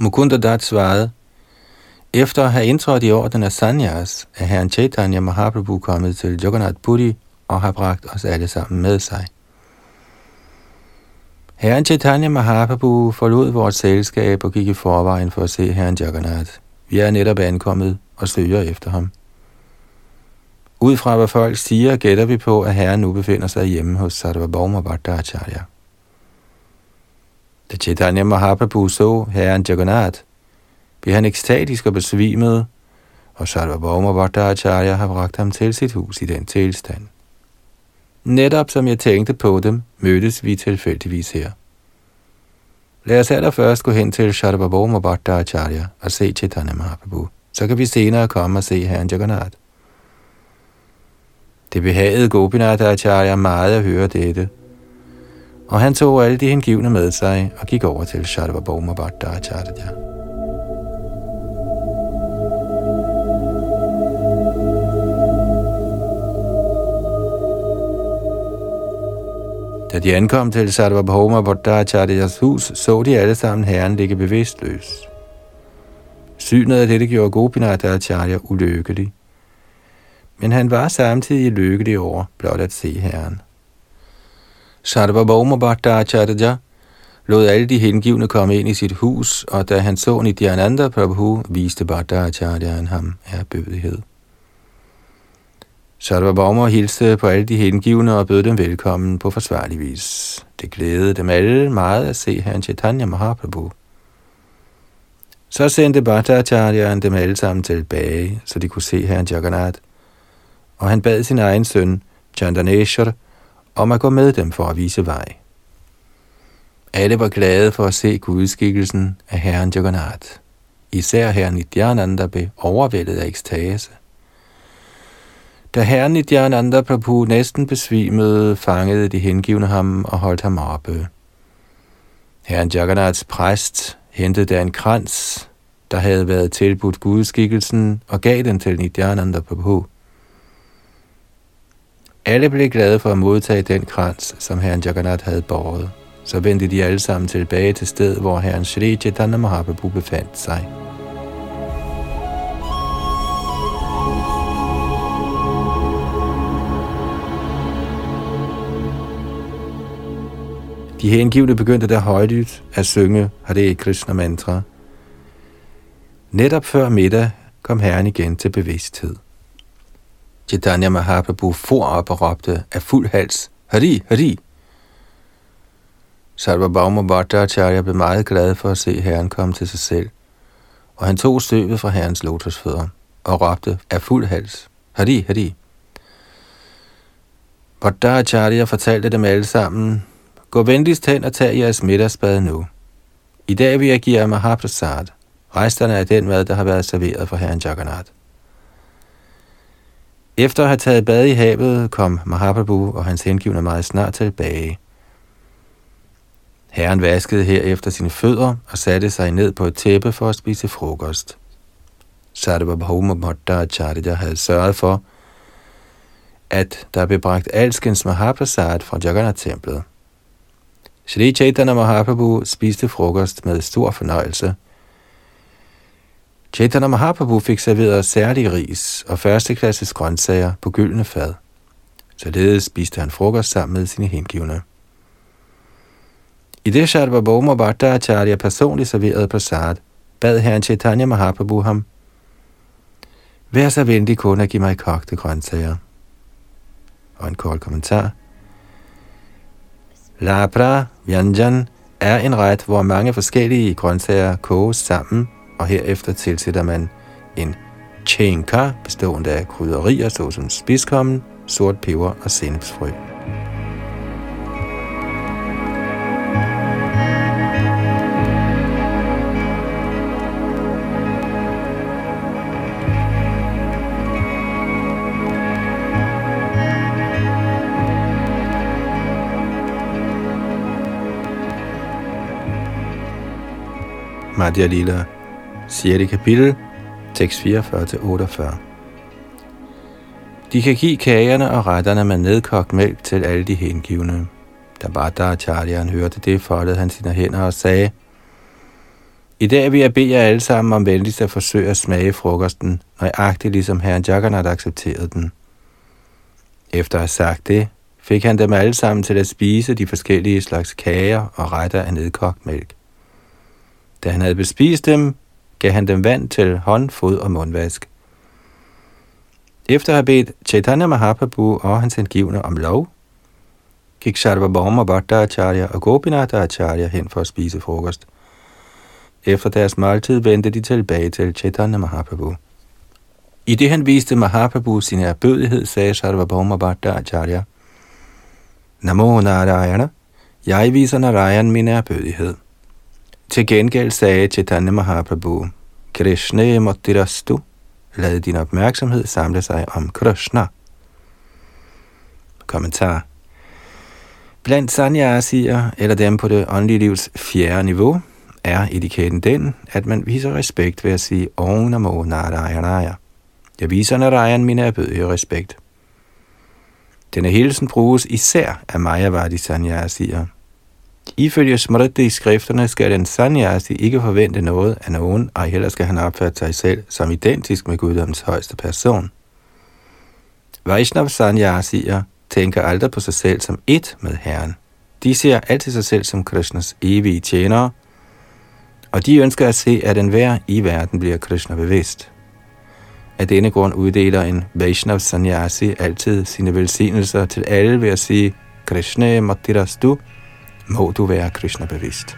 Mukunda Dat svarede, efter at have indtrådt i orden af Sanyas, er herren Chaitanya Mahaprabhu kommet til Jagannath Puri og har bragt os alle sammen med sig. Herren Chaitanya Mahaprabhu forlod vores selskab og gik i forvejen for at se herren Jagannath. Vi er netop ankommet og søger efter ham. Ud fra hvad folk siger, gætter vi på, at herren nu befinder sig hjemme hos Sarvabhauma Bhattacharya. Da Chaitanya Mahaprabhu så herren Jagannath, blev han ekstatisk og besvimet, og Sarvabhauma Bhattacharya har bragt ham til sit hus i den tilstand. Netop som jeg tænkte på dem, mødtes vi tilfældigvis her. Lad os allerførst gå hen til Sarvabhauma Bhattacharya og se Chaitanya Mahaprabhu. Så kan vi senere komme og se herren Jagannath. Det behagede Gopinath Acharya meget at høre dette, og han tog alle de hengivne med sig og gik over til Shadavabhauma Bhattacharya. Da de ankom til Sarvabhauma Bhattacharyas hus, så de alle sammen herren ligge bevidstløs. Synet af dette gjorde Gopinath Acharya ulykkelig men han var samtidig lykkelig over blot at se herren. Sarvabhauma Bhattacharya lod alle de hengivne komme ind i sit hus, og da han så Nityananda Prabhu, viste Bhattacharya ham erbødighed. Sarvabhauma hilste på alle de hengivne og bød dem velkommen på forsvarlig vis. Det glædede dem alle meget at se herren Chaitanya Mahaprabhu. Så sendte Bhattacharya dem alle sammen tilbage, så de kunne se herren Jagannath og han bad sin egen søn, Chandaneshwar, om at gå med dem for at vise vej. Alle var glade for at se gudskikkelsen af herren Jagannath. Især herren Nityananda blev overvældet af ekstase. Da herren Nityananda Prabhu næsten besvimede, fangede de hengivne ham og holdt ham oppe. Herren Jagannaths præst hentede der en krans, der havde været tilbudt gudskikkelsen, og gav den til Nityananda Prabhu. Alle blev glade for at modtage den krans, som herren Jagannath havde båret. Så vendte de alle sammen tilbage til stedet, hvor herren Shri Chaitanya Mahaprabhu befandt sig. De hengivne begyndte der højlydt at synge Hare Krishna mantra. Netop før middag kom herren igen til bevidsthed. Chaitanya Mahaprabhu for op og råbte af fuld hals, Hari, Hari. Sarvabhauma Bhattacharya blev meget glad for at se herren komme til sig selv, og han tog støvet fra herrens lotusfødder og råbte af fuld hals, Hari, Hari. Bhattacharya fortalte dem alle sammen, Gå venligst hen og tag jeres middagsbad nu. I dag vil jeg give jer Mahaprasad, resterne af den mad, der har været serveret for herren Jagannath. Efter at have taget bad i havet, kom Mahaprabhu og hans hengivne meget snart tilbage. Herren vaskede herefter sine fødder og satte sig ned på et tæppe for at spise frokost. Sarvabhauma Bhattacharya havde sørget for, at der blev bragt alskens Mahaprasad fra Jagannath-templet. Shri Chaitanya Mahaprabhu spiste frokost med stor fornøjelse – Chaitanya Mahaprabhu fik serveret særlig ris og førsteklasses grøntsager på gyldne fad. Således spiste han frokost sammen med sine hengivne. I det Shadvabhoma Bhattacharya personligt serverede prasad, bad herren Chaitanya Mahaprabhu ham, Vær så venlig kun at give mig kogte grøntsager. Og en kort kommentar. Labra Vyanjan er en ret, hvor mange forskellige grøntsager koges sammen og herefter tilsætter man en chenka bestående af krydderier såsom spidskommen, sort peber og sennepsfrø. Madhya Lila 6. kapitel, tekst 44-48. De kan give kagerne og retterne med nedkogt mælk til alle de hengivne. Da Bhattacharya hørte det, foldede han sine hænder og sagde, I dag vil jeg bede jer alle sammen om venligst at forsøge at smage frokosten, nøjagtigt ligesom herren Jagannath accepterede den. Efter at have sagt det, fik han dem alle sammen til at spise de forskellige slags kager og retter af nedkogt mælk. Da han havde bespist dem, gav han dem vand til hånd, fod og mundvask. Efter at have bedt Chaitanya Mahaprabhu og hans hengivne om lov, gik Sarvabhauma Bhattacharya og Gopinath Acharya hen for at spise frokost. Efter deres måltid vendte de tilbage til Chaitanya Mahaprabhu. I det han viste Mahaprabhu sin erbødighed, sagde Sarvabhauma Bhattacharya, Namo Narayana, jeg viser Narayan min erbødighed. Til gengæld sagde Chaitanya Mahaprabhu, Krishna Motirastu, lad din opmærksomhed samle sig om Krishna. Kommentar Blandt sanyasier, eller dem på det åndelige livs fjerde niveau, er etiketten den, at man viser respekt ved at sige Om Namo Narayanaya. Jeg viser Narayan min erbødige respekt. Denne hilsen bruges især af Mayavadi sanyasier. Ifølge Smriti i skrifterne skal en sanyasi ikke forvente noget af nogen, og heller skal han opfatte sig selv som identisk med guddoms højeste person. Vaishnav sanyasier tænker aldrig på sig selv som ét med Herren. De ser altid sig selv som Krishnas evige tjenere, og de ønsker at se, at enhver i verden bliver Krishna bevidst. Af denne grund uddeler en Vaishnav Sanyasi altid sine velsignelser til alle ved at sige Krishna Matirastu, må du være Krishna bevidst.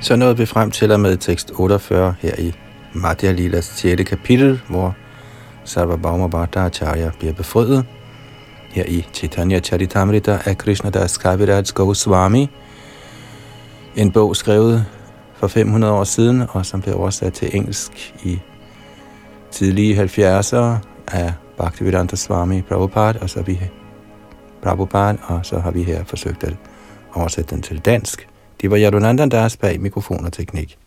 Så nåede vi frem til og med tekst 48 her i Madhya Lilas 6. kapitel, hvor Sarvabhauma Bhattacharya bliver befriet. Her i Chaitanya Charitamrita af Krishna Das Kaviraj Goswami, en bog skrevet for 500 år siden, og som blev oversat til engelsk i tidlige 70'ere af Bhaktivedanta Swami Prabhupada, og så vi Prabhupada, og så har vi her forsøgt at oversætte den til dansk. Det var Yadunandan Das bag mikrofon og teknik.